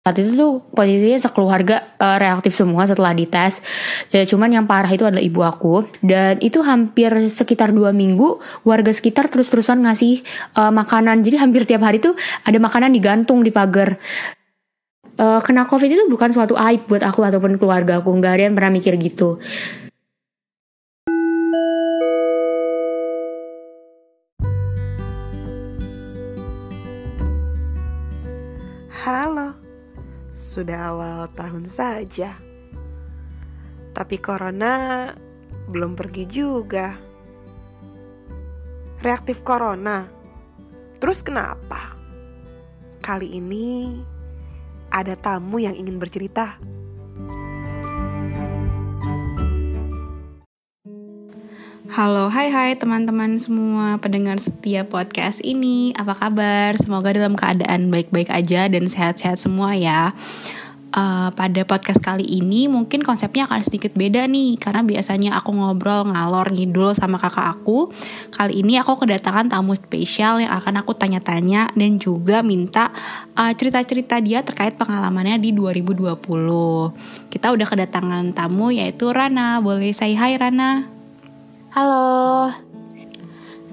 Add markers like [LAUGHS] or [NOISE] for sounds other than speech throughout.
saat itu tuh posisinya sekeluarga uh, reaktif semua setelah dites. Ya cuman yang parah itu adalah ibu aku. Dan itu hampir sekitar dua minggu warga sekitar terus-terusan ngasih uh, makanan. Jadi hampir tiap hari tuh ada makanan digantung di pagar. Uh, kena covid itu bukan suatu aib buat aku ataupun keluarga aku. Nggak ada yang pernah mikir gitu sudah awal tahun saja. Tapi corona belum pergi juga. Reaktif corona. Terus kenapa? Kali ini ada tamu yang ingin bercerita. Halo, hai hai teman-teman semua pendengar setia podcast ini. Apa kabar? Semoga dalam keadaan baik-baik aja dan sehat-sehat semua ya. Uh, Pada podcast kali ini mungkin konsepnya akan sedikit beda nih Karena biasanya aku ngobrol ngalor ngidul sama kakak aku. Kali ini aku kedatangan tamu spesial yang akan aku tanya-tanya Dan juga minta uh, cerita-cerita dia terkait pengalamannya di 2020 Kita udah kedatangan tamu yaitu Rana. Boleh say hi Rana? Halo.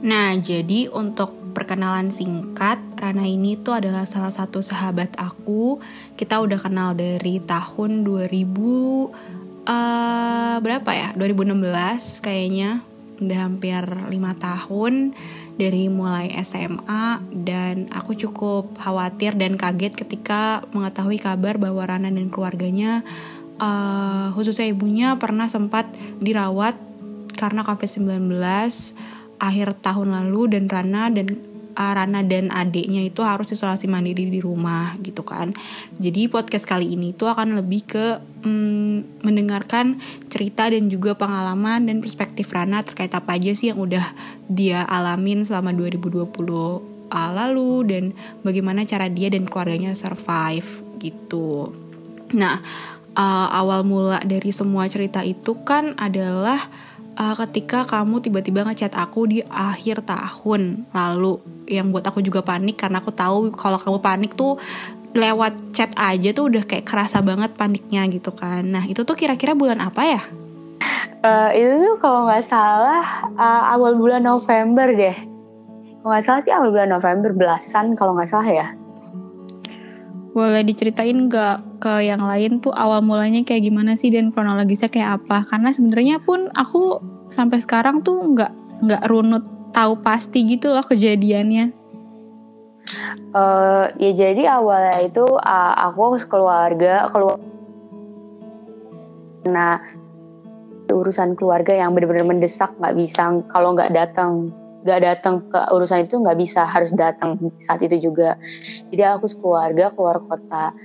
Nah, jadi untuk perkenalan singkat, Rana ini tuh adalah salah satu sahabat aku. Kita udah kenal dari tahun 2000 uh, eh, berapa ya? 2016 kayaknya. Udah hampir lima tahun dari mulai SMA dan aku cukup khawatir dan kaget ketika mengetahui kabar bahwa Rana dan keluarganya uh, khususnya ibunya pernah sempat dirawat karena COVID-19 akhir tahun lalu dan Rana dan uh, Rana dan adiknya itu harus isolasi mandiri di rumah gitu kan. Jadi podcast kali ini tuh akan lebih ke um, mendengarkan cerita dan juga pengalaman dan perspektif Rana terkait apa aja sih yang udah dia alamin selama 2020 uh, lalu dan bagaimana cara dia dan keluarganya survive gitu. Nah, uh, awal mula dari semua cerita itu kan adalah uh, ketika kamu tiba-tiba ngechat aku di akhir tahun lalu yang buat aku juga panik karena aku tahu kalau kamu panik tuh lewat chat aja tuh udah kayak kerasa banget paniknya gitu kan. Nah itu tuh kira-kira bulan apa ya? Uh, itu tuh kalau nggak salah uh, awal bulan November deh. Kalau nggak salah sih awal bulan November belasan kalau nggak salah ya. Boleh diceritain nggak ke yang lain tuh awal mulanya kayak gimana sih dan kronologisnya kayak apa? Karena sebenarnya pun aku sampai sekarang tuh nggak nggak runut tahu pasti gitu loh kejadiannya. Uh, ya jadi awalnya itu uh, aku keluarga keluar nah urusan keluarga yang benar-benar mendesak nggak bisa kalau nggak datang gak datang ke urusan itu nggak bisa harus datang saat itu juga. Jadi aku sekeluarga keluar kota.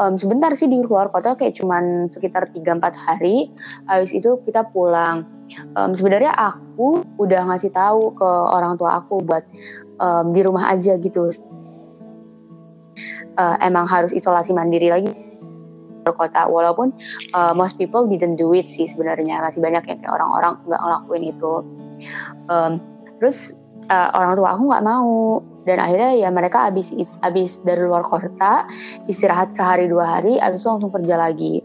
Um, sebentar sih di luar kota kayak cuman sekitar 3-4 hari. Habis itu kita pulang. Um, sebenarnya aku udah ngasih tahu ke orang tua aku buat um, di rumah aja gitu. Uh, emang harus isolasi mandiri lagi kota. Walaupun uh, most people didn't do it sih sebenarnya. Masih banyak yang kayak orang-orang nggak ngelakuin itu. Um, terus uh, orang tua aku nggak mau. Dan akhirnya ya mereka habis habis dari luar kota istirahat sehari dua hari habis itu langsung kerja lagi.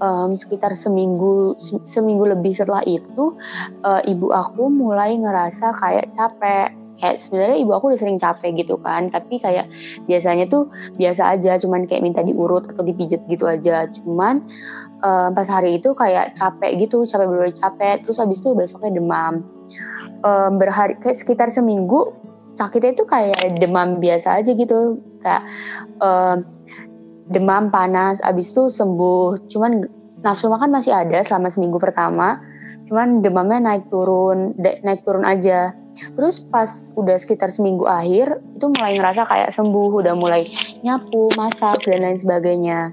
Um, sekitar seminggu seminggu lebih setelah itu uh, ibu aku mulai ngerasa kayak capek. Kayak sebenarnya ibu aku udah sering capek gitu kan tapi kayak biasanya tuh biasa aja cuman kayak minta diurut atau dipijet gitu aja. Cuman um, pas hari itu kayak capek gitu capek bener capek. Terus habis itu besoknya demam um, berhari kayak sekitar seminggu sakitnya itu kayak demam biasa aja gitu. Kayak um, demam panas abis itu sembuh. Cuman nafsu makan masih ada selama seminggu pertama. Cuman demamnya naik turun naik turun aja. Terus pas udah sekitar seminggu akhir itu mulai ngerasa kayak sembuh udah mulai nyapu masak dan lain sebagainya.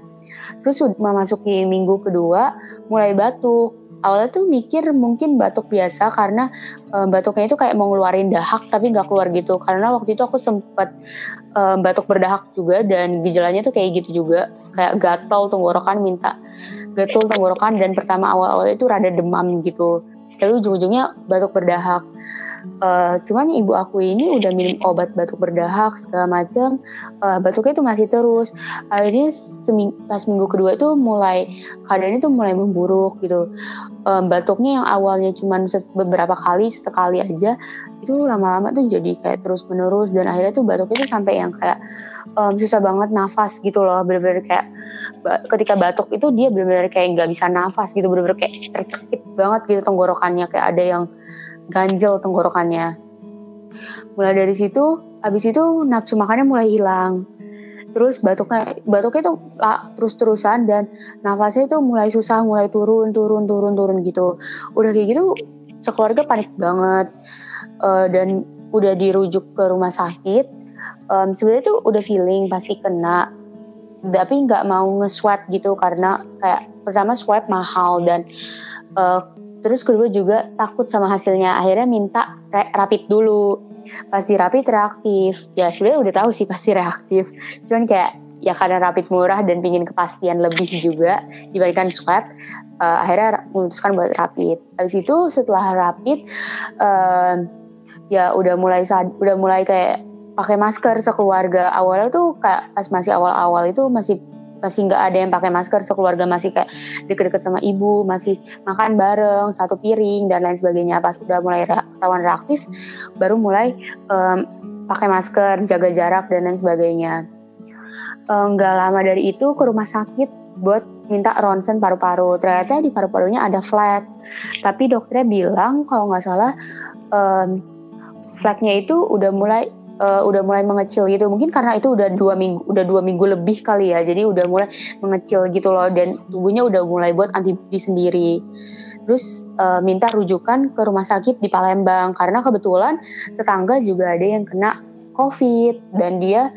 Terus memasuki minggu kedua mulai batuk awalnya tuh mikir mungkin batuk biasa karena um, batuknya itu kayak mau ngeluarin dahak tapi nggak keluar gitu. Karena waktu itu aku sempat um, batuk berdahak juga dan gejalanya tuh kayak gitu juga. Kayak gatal tenggorokan minta gatal tenggorokan dan pertama awal-awal itu rada demam gitu. Tapi ujung-ujungnya batuk berdahak Uh, cuman ibu aku ini udah minum obat batuk berdahak segala macam, uh, batuknya itu masih terus. Akhirnya seming pas minggu kedua itu mulai keadaannya itu mulai memburuk gitu. Um, batuknya yang awalnya cuma beberapa kali sekali aja itu lama-lama tuh jadi kayak terus menerus dan akhirnya tuh batuknya tuh sampai yang kayak um, susah banget nafas gitu loh. Bener-bener kayak ketika batuk itu dia bener-bener kayak nggak bisa nafas gitu. Bener-bener kayak tercekit banget gitu tenggorokannya. Kayak ada yang ganjel tenggorokannya. Mulai dari situ habis itu nafsu makannya mulai hilang. Terus batuknya batuknya itu terus terusan dan nafasnya itu mulai susah mulai turun turun turun turun gitu. Udah kayak gitu sekeluarga panik banget. Uh, dan udah dirujuk ke rumah sakit. Um, sebenarnya tuh udah feeling pasti kena. Tapi nggak mau nge-swab gitu karena kayak pertama swab mahal dan uh, terus kedua juga takut sama hasilnya. Akhirnya minta rapid dulu. Pasti rapid reaktif. Ya sebenarnya udah tahu sih pasti reaktif. Cuman kayak ya karena rapid murah dan pingin kepastian lebih juga dibandingkan swab uh, akhirnya memutuskan buat rapid. Habis itu setelah rapid uh, ya udah mulai udah mulai kayak pakai masker sekeluarga. Awalnya tuh kayak pas masih awal-awal itu masih masih nggak ada yang pakai masker sekeluarga masih kayak deket-deket sama ibu masih makan bareng satu piring dan lain sebagainya. Pas udah mulai ketahuan reaktif baru mulai um, pakai masker jaga jarak dan lain sebagainya. Nggak um, lama dari itu ke rumah sakit buat minta ronsen paru-paru. Ternyata di paru-parunya ada flek tapi dokternya bilang kalau nggak salah um, flagnya itu udah mulai uh, udah mulai mengecil gitu. Mungkin karena itu udah dua minggu udah dua minggu lebih kali ya. Jadi udah mulai mengecil gitu loh. Dan tubuhnya udah mulai buat antibodi sendiri. Terus uh, minta rujukan ke rumah sakit di Palembang. Karena kebetulan tetangga juga ada yang kena COVID. Dan dia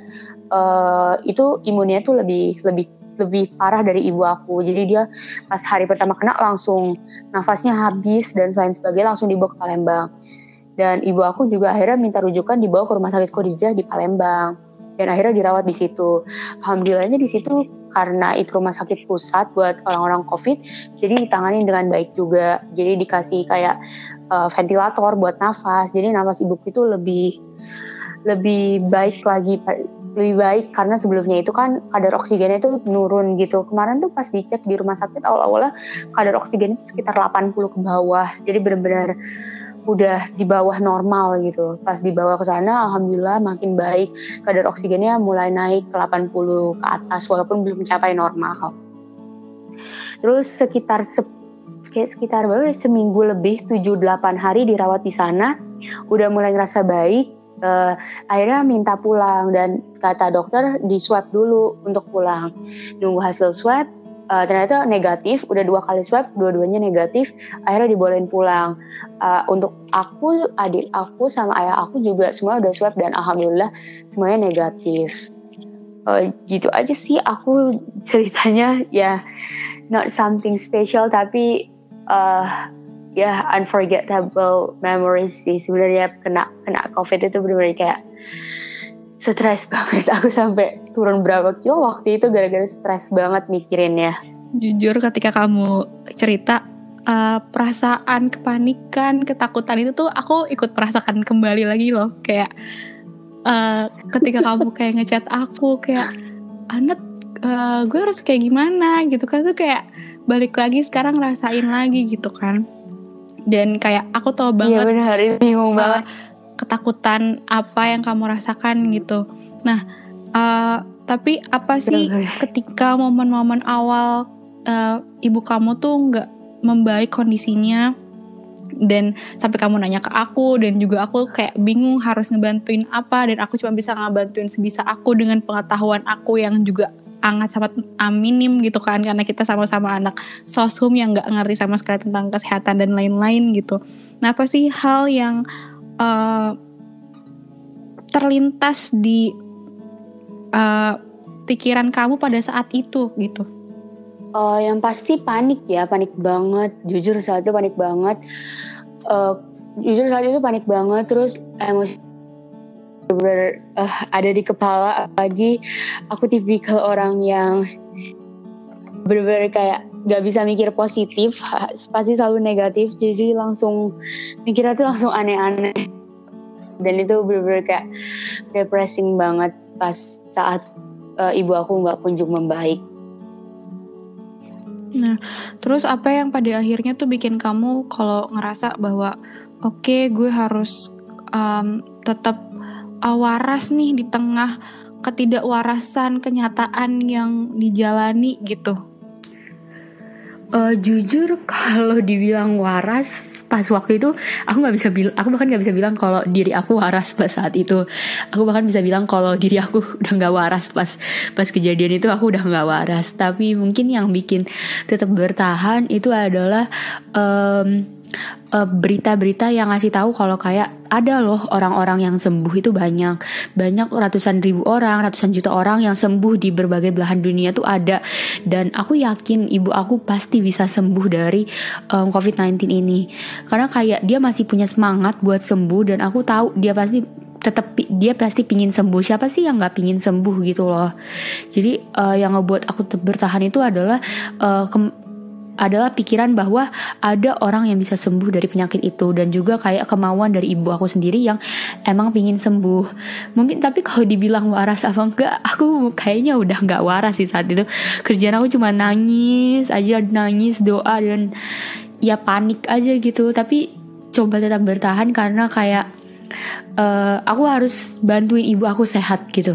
uh, itu imunnya tuh lebih lebih lebih parah dari ibu aku. Jadi dia pas hari pertama kena langsung nafasnya habis dan lain sebagainya langsung dibawa ke Palembang dan ibu aku juga akhirnya minta rujukan dibawa ke rumah sakit Kodijah di Palembang dan akhirnya dirawat di situ. Alhamdulillahnya di situ karena itu rumah sakit pusat buat orang-orang COVID, jadi ditangani dengan baik juga. Jadi dikasih kayak uh, ventilator buat nafas. Jadi nafas ibuku itu lebih lebih baik lagi lebih baik karena sebelumnya itu kan kadar oksigennya itu nurun gitu. Kemarin tuh pas dicek di rumah sakit awal-awalnya kadar oksigen itu sekitar 80 ke bawah. Jadi benar-benar udah di bawah normal gitu. Pas dibawa ke sana alhamdulillah makin baik. Kadar oksigennya mulai naik ke 80 ke atas walaupun belum mencapai normal. Terus sekitar se kayak sekitar berapa ya, seminggu lebih 7-8 hari dirawat di sana udah mulai ngerasa baik uh, akhirnya minta pulang dan kata dokter di swab dulu untuk pulang nunggu hasil swab uh, ternyata negatif udah dua kali swab dua-duanya negatif akhirnya dibolehin pulang. Uh, untuk aku adik aku sama ayah aku juga semua udah swab dan alhamdulillah semuanya negatif. Uh, gitu aja sih aku [LAUGHS] ceritanya. Ya not something special tapi uh, ya yeah, unforgettable memories sih. Sebenarnya kena kena covid itu benar-benar kayak stres banget. [LAUGHS] Aku sampai turun berapa kilo waktu itu gara-gara stres banget mikirinnya. Jujur ketika kamu cerita uh, perasaan kepanikan ketakutan itu tuh aku ikut merasakan kembali lagi loh. Kayak uh, ketika kamu [LAUGHS] kayak ngechat aku kayak anet uh, gue harus kayak gimana? gitu kan. Tuh kayak balik lagi sekarang rasain lagi gitu kan. Dan kayak aku tau banget iya benar bingung banget ketakutan apa yang kamu rasakan gitu. Nah, uh, tapi apa sih ketika momen-momen awal uh, ibu kamu tuh nggak membaik kondisinya dan sampai kamu nanya ke aku dan juga aku kayak bingung harus ngebantuin apa dan aku cuma bisa ngebantuin sebisa aku dengan pengetahuan aku yang juga sangat sangat minim gitu kan karena kita sama-sama anak sosum yang nggak ngerti sama sekali tentang kesehatan dan lain-lain gitu. Nah apa sih hal yang uh, terlintas di uh, pikiran kamu pada saat itu gitu? Uh, yang pasti panik ya, panik banget. Jujur saat itu panik banget. Uh, jujur saat itu panik banget. Terus emosi bener uh, ada di kepala lagi aku tipikal orang yang bener-bener kayak gak bisa mikir positif pasti selalu negatif jadi langsung mikirnya tuh langsung aneh-aneh dan itu bener-bener kayak depressing banget pas saat uh, ibu aku nggak kunjung membaik. Nah, terus apa yang pada akhirnya tuh bikin kamu kalau ngerasa bahwa oke okay, gue harus um, tetap waras nih di tengah ketidakwarasan kenyataan yang dijalani gitu? Uh, jujur [LAUGHS] kalau dibilang waras pas waktu itu aku nggak bisa bilang aku bahkan nggak bisa bilang kalau diri aku waras pas saat itu. Aku bahkan bisa bilang kalau diri aku [LAUGHS] udah nggak waras pas pas kejadian itu aku udah nggak waras. Tapi mungkin yang bikin tetap bertahan itu adalah um, berita-berita uh, yang ngasih tahu kalau kayak ada loh orang-orang yang sembuh itu banyak. Banyak ratusan ribu orang ratusan juta orang yang sembuh di berbagai belahan dunia tuh ada. Dan aku yakin ibu aku pasti bisa sembuh dari um, COVID-19 ini. Karena kayak dia masih punya semangat buat sembuh dan aku tahu dia pasti tetap dia pasti pingin sembuh. Siapa sih yang nggak pingin sembuh gitu loh? Jadi uh, yang ngebuat aku bertahan itu adalah uh, adalah pikiran bahwa ada orang yang bisa sembuh dari penyakit itu dan juga kayak kemauan dari ibu aku sendiri yang emang pingin sembuh. Mungkin tapi kalau dibilang waras apa enggak aku kayaknya udah nggak waras sih saat itu. Kerjaan aku cuma nangis aja nangis doa dan ya panik aja gitu. Tapi coba tetap bertahan karena kayak uh, aku harus bantuin ibu aku sehat gitu.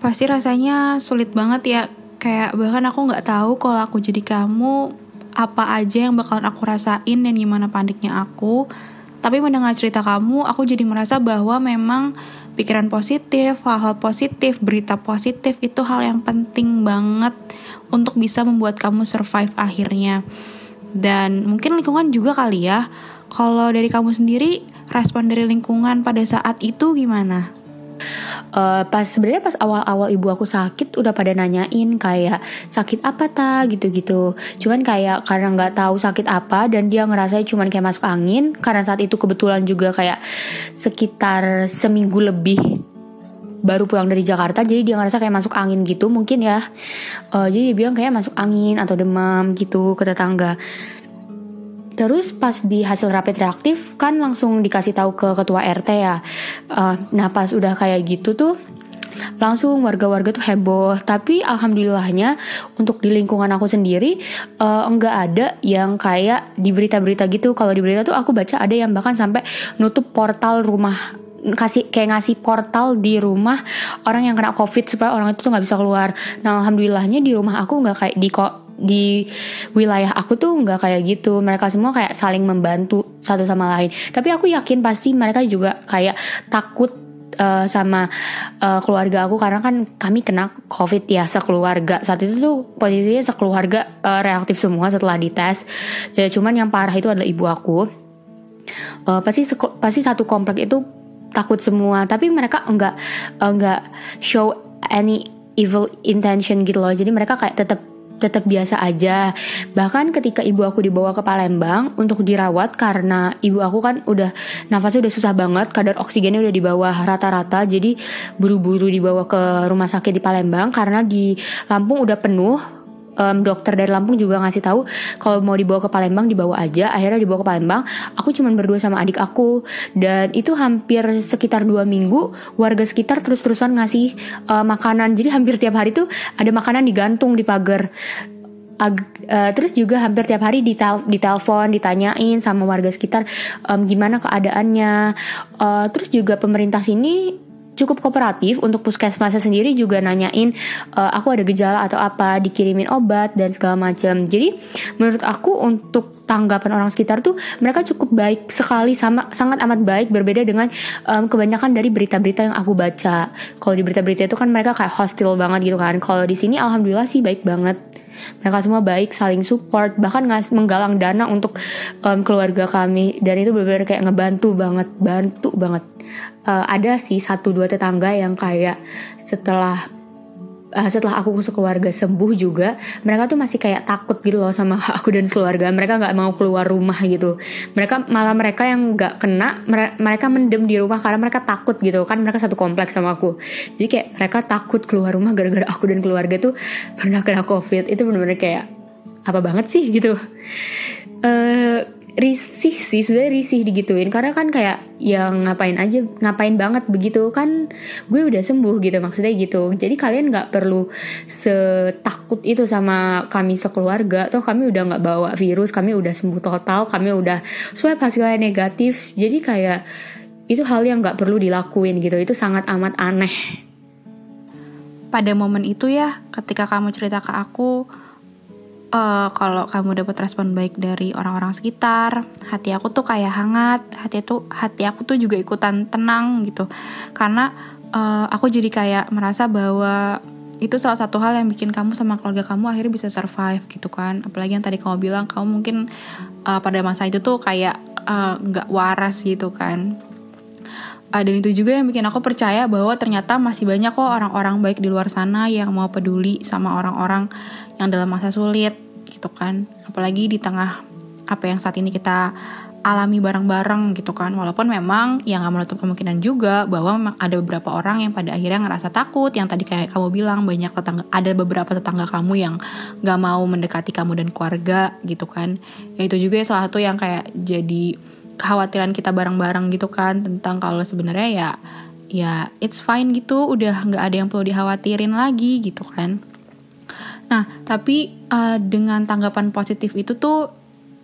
Pasti rasanya sulit banget ya kayak bahkan aku nggak tahu kalau aku jadi kamu apa aja yang bakalan aku rasain dan gimana paniknya aku. Tapi mendengar cerita kamu aku jadi merasa bahwa memang pikiran positif hal-hal positif berita positif itu hal yang penting banget untuk bisa membuat kamu survive akhirnya. Dan mungkin lingkungan juga kali ya. Kalau dari kamu sendiri respon dari lingkungan pada saat itu gimana? Uh, pas sebenarnya pas awal-awal ibu aku sakit udah pada nanyain kayak sakit apa ta? gitu-gitu. Cuman kayak karena nggak tahu sakit apa dan dia ngerasa cuman kayak masuk angin karena saat itu kebetulan juga kayak sekitar seminggu lebih baru pulang dari Jakarta jadi dia ngerasa kayak masuk angin gitu mungkin ya. Uh, jadi dia bilang kayak masuk angin atau demam gitu ke tetangga Terus pas di hasil rapid reaktif kan langsung dikasih tahu ke ketua RT ya. Uh, nah pas udah kayak gitu tuh langsung warga-warga tuh heboh. Tapi alhamdulillahnya untuk di lingkungan aku sendiri uh, enggak ada yang kayak di berita-berita gitu. Kalau di berita tuh aku baca ada yang bahkan sampai nutup portal rumah kasih kayak ngasih portal di rumah orang yang kena covid supaya orang itu tuh nggak bisa keluar. Nah alhamdulillahnya di rumah aku nggak kayak di di wilayah aku tuh nggak kayak gitu. Mereka semua kayak saling membantu satu sama lain. Tapi aku yakin pasti mereka juga kayak takut uh, sama uh, keluarga aku. Karena kan kami kena covid ya sekeluarga. Saat itu tuh posisinya sekeluarga uh, reaktif semua setelah dites. Ya cuman yang parah itu adalah ibu aku. Uh, pasti pasti satu komplek itu takut semua. Tapi mereka enggak enggak show any evil intention gitu loh. Jadi mereka kayak tetap tetap biasa aja. Bahkan ketika ibu aku dibawa ke Palembang untuk dirawat karena ibu aku kan udah nafasnya udah susah banget, kadar oksigennya udah di bawah rata-rata. Jadi buru-buru dibawa ke rumah sakit di Palembang karena di Lampung udah penuh um, dokter dari Lampung juga ngasih tahu kalau mau dibawa ke Palembang dibawa aja akhirnya dibawa ke Palembang. Aku cuma berdua sama adik aku. Dan itu hampir sekitar dua minggu warga sekitar terus-terusan ngasih uh, makanan. Jadi hampir tiap hari tuh ada makanan digantung di pagar Ag, uh, terus juga hampir tiap hari ditel ditelepon ditanyain sama warga sekitar um, gimana keadaannya. Uh, terus juga pemerintah sini cukup kooperatif. Untuk puskesmasnya sendiri juga nanyain uh, aku ada gejala atau apa? Dikirimin obat dan segala macam. Jadi menurut aku untuk tanggapan orang sekitar tuh mereka cukup baik sekali sama sangat amat baik berbeda dengan um, kebanyakan dari berita-berita yang aku baca. Kalau di berita-berita itu kan mereka kayak hostile banget gitu kan. Kalau di sini alhamdulillah sih baik banget. Mereka semua baik saling support bahkan ngas menggalang dana untuk um, keluarga kami. Dan itu benar-benar kayak ngebantu banget bantu banget uh, ada sih satu dua tetangga yang kayak setelah uh, setelah aku sekeluarga sembuh juga mereka tuh masih kayak takut gitu loh sama [LAUGHS] aku dan keluarga. Mereka nggak mau keluar rumah gitu. Mereka malah mereka yang nggak kena mereka mendem di rumah karena mereka takut gitu. Kan mereka satu kompleks sama aku. Jadi kayak mereka takut keluar rumah gara-gara aku dan keluarga tuh pernah kena covid. Itu benar-benar kayak apa banget sih gitu. Uh, risih sih sebenarnya risih digituin. Karena kan kayak yang ngapain aja ngapain banget begitu. Kan gue udah sembuh gitu maksudnya gitu. Jadi kalian nggak perlu setakut itu sama kami sekeluarga. Toh kami udah nggak bawa virus kami udah sembuh total kami udah swab hasilnya negatif. Jadi kayak itu hal yang nggak perlu dilakuin gitu. Itu sangat amat aneh. Pada momen itu ya ketika kamu cerita ke aku uh, kalau kamu dapat respon baik dari orang-orang sekitar, hati aku tuh kayak hangat, hati tuh hati aku tuh juga ikutan tenang gitu. Karena uh, aku jadi kayak merasa bahwa itu salah satu hal yang bikin kamu sama keluarga kamu akhirnya bisa survive gitu kan. Apalagi yang tadi kamu bilang kamu mungkin uh, pada masa itu tuh kayak nggak uh, waras gitu kan. Uh, dan itu juga yang bikin aku percaya bahwa ternyata masih banyak kok orang-orang baik di luar sana yang mau peduli sama orang-orang yang dalam masa sulit gitu kan. Apalagi di tengah apa yang saat ini kita alami bareng-bareng gitu kan. Walaupun memang yang nggak menutup kemungkinan juga bahwa memang ada beberapa orang yang pada akhirnya ngerasa takut yang tadi kayak kamu bilang banyak tetangga ada beberapa tetangga kamu yang nggak mau mendekati kamu dan keluarga gitu kan. Ya itu juga salah satu yang kayak jadi kekhawatiran kita bareng-bareng gitu kan. Tentang kalau sebenarnya ya ya it's fine gitu udah nggak ada yang perlu dikhawatirin lagi gitu kan Nah, tapi uh, dengan tanggapan positif itu tuh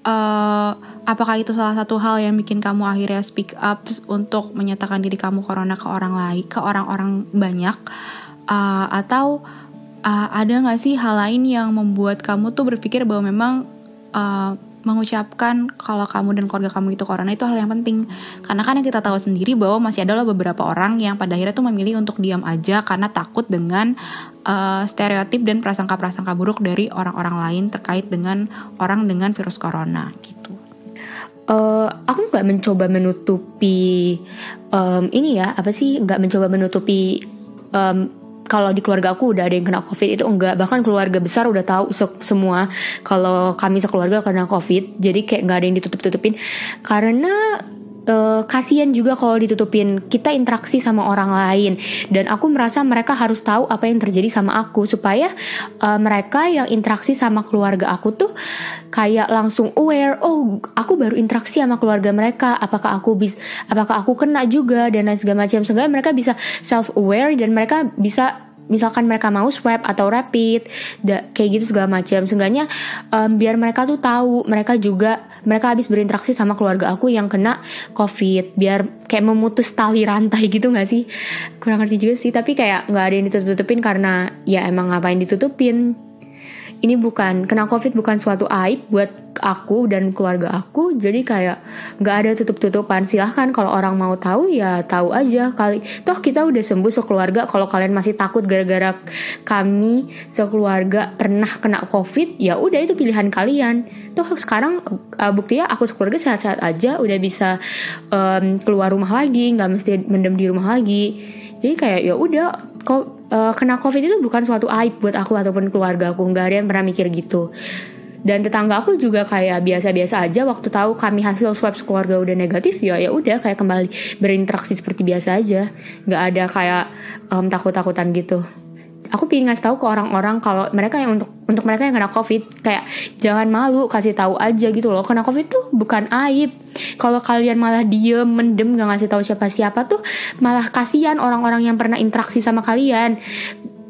uh, apakah itu salah satu hal yang bikin kamu akhirnya speak up untuk menyatakan diri kamu corona ke orang lain, ke orang-orang banyak? Uh, atau uh, ada nggak sih hal lain yang membuat kamu tuh berpikir bahwa memang uh, mengucapkan kalau kamu dan keluarga kamu itu corona itu hal yang penting karena kan yang kita tahu sendiri bahwa masih adalah beberapa orang yang pada akhirnya tuh memilih untuk diam aja karena takut dengan uh, stereotip dan prasangka-prasangka buruk dari orang-orang lain terkait dengan orang dengan virus corona gitu. Uh, aku nggak mencoba menutupi um, ini ya apa sih nggak mencoba menutupi um, kalau di keluarga aku udah ada yang kena covid itu enggak. Bahkan keluarga besar udah tahu se semua kalau kami sekeluarga kena covid. Jadi kayak nggak ada yang ditutup tutupin karena uh, kasihan juga kalau ditutupin. Kita interaksi sama orang lain. Dan aku merasa mereka harus tahu apa yang terjadi sama aku. Supaya uh, mereka yang interaksi sama keluarga aku tuh kayak langsung aware oh aku baru interaksi sama keluarga mereka. Apakah aku bis apakah aku kena juga? Dan lain segala macam. Sehingga mereka bisa self aware dan mereka bisa misalkan mereka mau swab atau rapid kayak gitu segala macam. Seenggaknya um, biar mereka tuh tahu. Mereka juga mereka habis berinteraksi sama keluarga aku yang kena covid. Biar kayak memutus tali rantai gitu nggak sih? Kurang ngerti juga sih tapi kayak nggak ada yang ditutup-tutupin karena ya emang ngapain ditutupin? Ini bukan kena covid bukan suatu aib buat aku dan keluarga aku jadi kayak nggak ada tutup-tutupan. Silahkan kalau orang mau tahu ya tahu aja. Kali toh kita udah sembuh sekeluarga kalau kalian masih takut gara-gara kami sekeluarga pernah kena covid ya udah itu pilihan kalian toh sekarang uh, buktinya aku sekeluarga sehat-sehat aja udah bisa um, keluar rumah lagi nggak mesti mendem di rumah lagi. Jadi kayak ya udah kok uh, kena covid itu bukan suatu aib buat aku ataupun keluarga aku nggak ada yang pernah mikir gitu. Dan tetangga aku juga kayak biasa-biasa aja waktu tahu kami hasil swab keluarga udah negatif ya ya udah kayak kembali berinteraksi seperti biasa aja. Nggak ada kayak um, takut-takutan gitu aku pengen ngasih tahu ke orang-orang kalau mereka yang untuk untuk mereka yang kena covid. Kayak jangan malu kasih tahu aja gitu loh. Kena covid tuh bukan aib. Kalau kalian malah diem mendem gak ngasih tahu siapa-siapa tuh malah kasihan orang-orang yang pernah interaksi sama kalian.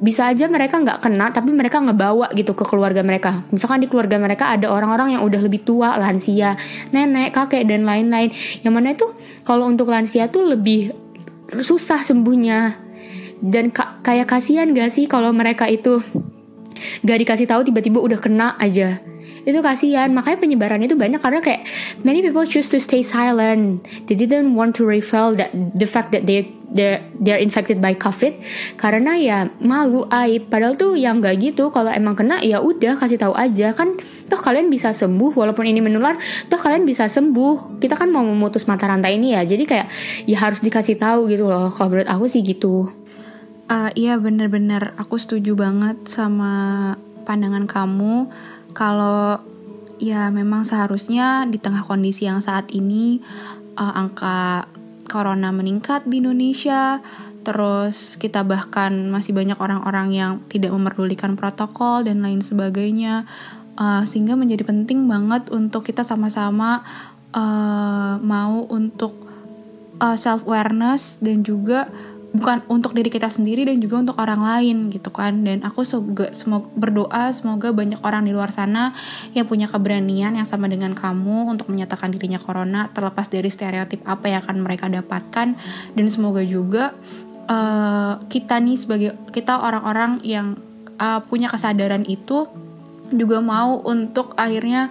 Bisa aja mereka nggak kena tapi mereka ngebawa gitu ke keluarga mereka. Misalkan di keluarga mereka ada orang-orang yang udah lebih tua lansia nenek kakek dan lain-lain. Yang mana itu kalau untuk lansia tuh lebih susah sembuhnya dan ka kayak kasihan gak sih kalau mereka itu gak dikasih tahu tiba-tiba udah kena aja? Itu kasihan. Makanya penyebaran itu banyak karena kayak many people choose to stay silent. They didn't want to reveal that the fact that they they're, they're infected by covid. Karena ya malu aib. Padahal tuh yang gak gitu kalau emang kena ya udah kasih tahu aja. Kan toh kalian bisa sembuh walaupun ini menular toh kalian bisa sembuh. Kita kan mau memutus mata rantai ini ya. Jadi kayak ya harus dikasih tahu gitu loh. Kalau menurut aku sih gitu Uh, iya bener-bener. Aku setuju banget sama pandangan kamu. Kalau ya memang seharusnya di tengah kondisi yang saat ini uh, angka corona meningkat di Indonesia terus kita bahkan masih banyak orang-orang yang tidak memerdulikan protokol dan lain sebagainya uh, sehingga menjadi penting banget untuk kita sama-sama uh, mau untuk uh, self awareness dan juga bukan untuk diri kita sendiri dan juga untuk orang lain gitu kan. Dan aku semoga, semoga berdoa semoga banyak orang di luar sana yang punya keberanian yang sama dengan kamu untuk menyatakan dirinya corona terlepas dari stereotip apa yang akan mereka dapatkan. Dan semoga juga uh, kita nih sebagai kita orang-orang yang uh, punya kesadaran itu juga mau untuk akhirnya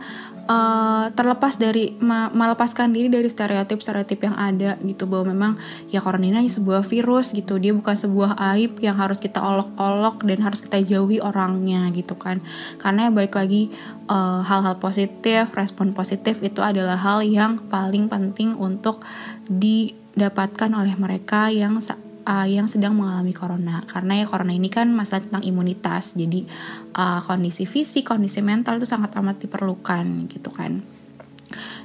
uh, terlepas dari melepaskan diri dari stereotip-stereotip yang ada gitu bahwa memang ya corona ini sebuah virus gitu. Dia bukan sebuah aib yang harus kita olok-olok dan harus kita jauhi orangnya gitu kan. Karena ya balik lagi eh, hal-hal uh, positif respon positif itu adalah hal yang paling penting untuk didapatkan oleh mereka yang uh, yang sedang mengalami corona. Karena ya corona ini kan masalah tentang imunitas. Jadi uh, kondisi fisik kondisi mental itu sangat amat diperlukan gitu kan.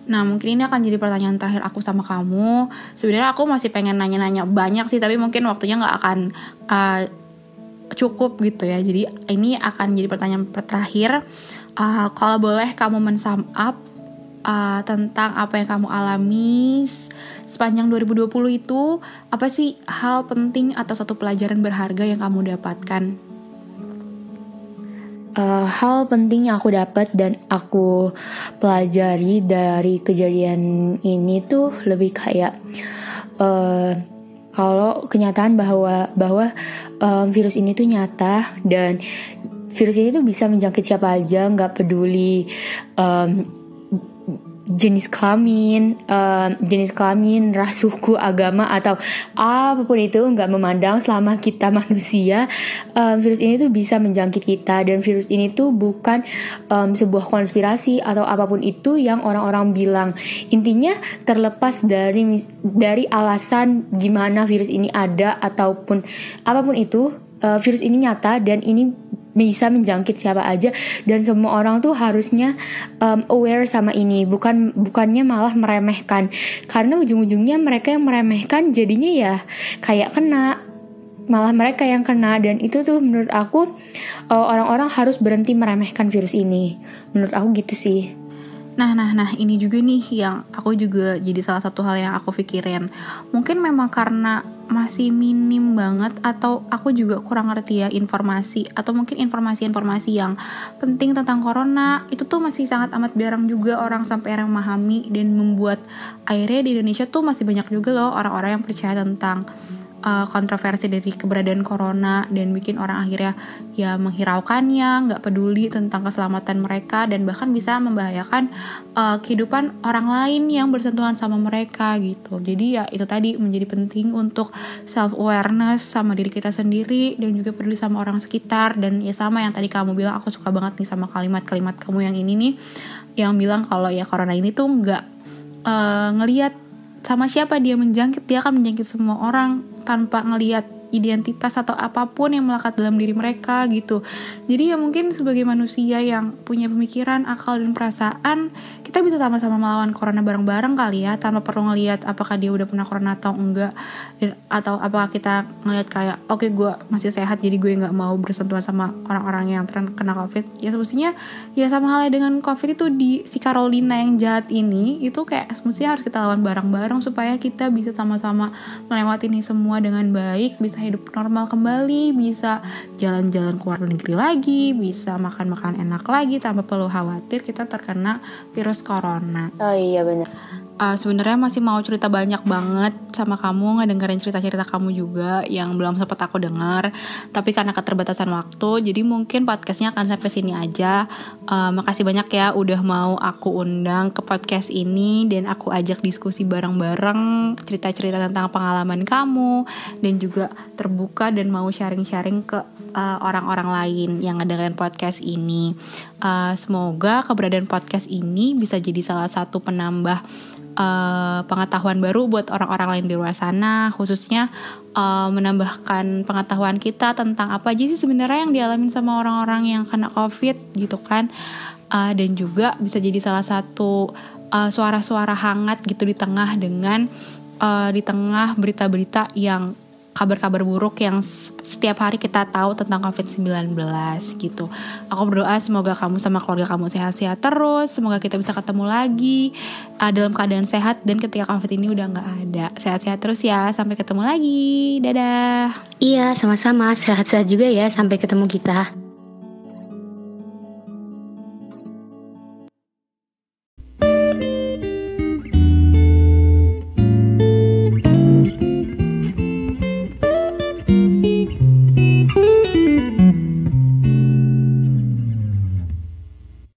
Nah mungkin ini akan jadi pertanyaan terakhir aku sama kamu. Sebenarnya aku masih pengen nanya-nanya banyak sih Tapi mungkin waktunya nggak akan uh, cukup gitu ya. Jadi ini akan jadi pertanyaan terakhir. Uh, Kalau boleh kamu mensum up uh, tentang apa yang kamu alami sepanjang 2020 itu apa sih hal penting atau satu pelajaran berharga yang kamu dapatkan? Uh, hal penting yang aku dapat dan aku pelajari dari kejadian ini tuh lebih kayak uh, kalau kenyataan bahwa bahwa um, virus ini tuh nyata dan virus ini tuh bisa menjangkit siapa aja nggak peduli um, jenis kelamin, uh, jenis kelamin, ras, suku, agama atau apa pun itu nggak memandang selama kita [LAUGHS] manusia, um, virus ini tuh bisa menjangkit kita dan virus ini tuh bukan um, sebuah konspirasi atau apa pun itu yang orang-orang bilang. Intinya terlepas dari dari alasan gimana virus ini ada ataupun apa pun itu, uh, virus ini nyata dan ini bisa menjangkit siapa aja. Dan semua orang tuh harusnya um, aware sama ini. Bukan bukannya malah meremehkan. Karena ujung-ujungnya mereka yang meremehkan jadinya ya kayak kena. Malah mereka yang kena. Dan itu tuh menurut aku uh, orang-orang harus berhenti meremehkan virus ini. Menurut aku gitu sih Nah, nah, nah, ini juga nih yang aku juga jadi salah satu hal yang aku pikirin. Mungkin memang karena masih minim banget atau aku juga kurang ngerti ya informasi atau mungkin informasi-informasi yang penting tentang corona itu tuh masih sangat amat jarang juga orang sampai yang memahami dan membuat akhirnya di Indonesia tuh masih banyak juga loh orang-orang yang percaya tentang uh, kontroversi dari keberadaan corona dan bikin orang akhirnya ya menghiraukannya, nggak peduli tentang keselamatan mereka dan bahkan bisa membahayakan uh, kehidupan orang lain yang bersentuhan sama mereka gitu. Jadi ya itu tadi menjadi penting untuk self awareness sama diri kita sendiri dan juga peduli sama orang sekitar dan ya sama yang tadi kamu bilang aku suka banget nih sama kalimat-kalimat kamu yang ini nih yang bilang kalau ya corona ini tuh nggak uh, ngelihat sama siapa dia menjangkit dia akan menjangkit semua orang tanpa ngelihat identitas atau apa pun yang melekat dalam diri mereka gitu. Jadi ya mungkin sebagai manusia yang punya pemikiran akal dan perasaan kita bisa sama-sama melawan corona bareng-bareng kali ya tanpa perlu ngelihat apakah dia udah pernah corona atau enggak. Dan atau apakah kita ngelihat kayak oke okay, gue masih sehat jadi gue nggak mau bersentuhan sama orang-orang yang terkena covid. Ya semestinya ya sama halnya dengan covid itu di si Carolina yang jahat ini itu kayak semestinya harus kita lawan bareng-bareng supaya kita bisa sama-sama melewati ini semua dengan baik bisa hidup normal kembali bisa jalan-jalan ke luar negeri lagi bisa makan-makan enak lagi tanpa perlu khawatir kita terkena virus virus corona. Oh iya benar. Uh, Sebenarnya masih mau cerita banyak banget sama kamu ngedengerin cerita-cerita kamu juga yang belum sempat aku dengar. Tapi karena keterbatasan waktu, jadi mungkin podcastnya akan sampai sini aja. Uh, makasih banyak ya udah mau aku undang ke podcast ini dan aku ajak diskusi bareng-bareng cerita-cerita tentang pengalaman kamu dan juga terbuka dan mau sharing-sharing ke eh, orang-orang uh, lain yang ngedengerin podcast ini. Uh, semoga keberadaan podcast ini bisa jadi salah satu penambah uh, pengetahuan baru buat orang-orang lain di luar sana, khususnya uh, menambahkan pengetahuan kita tentang apa aja sih sebenarnya yang dialami sama orang-orang yang kena COVID gitu kan, uh, dan juga bisa jadi salah satu suara-suara uh, hangat gitu di tengah dengan uh, di tengah berita-berita yang kabar-kabar buruk yang setiap hari kita tahu tentang COVID-19 gitu. Aku berdoa semoga kamu sama keluarga kamu sehat-sehat terus, semoga kita bisa ketemu lagi uh, dalam keadaan sehat dan ketika COVID ini udah nggak ada. Sehat-sehat terus ya, sampai ketemu lagi. Dadah. Iya, sama-sama. Sehat-sehat juga ya sampai ketemu kita.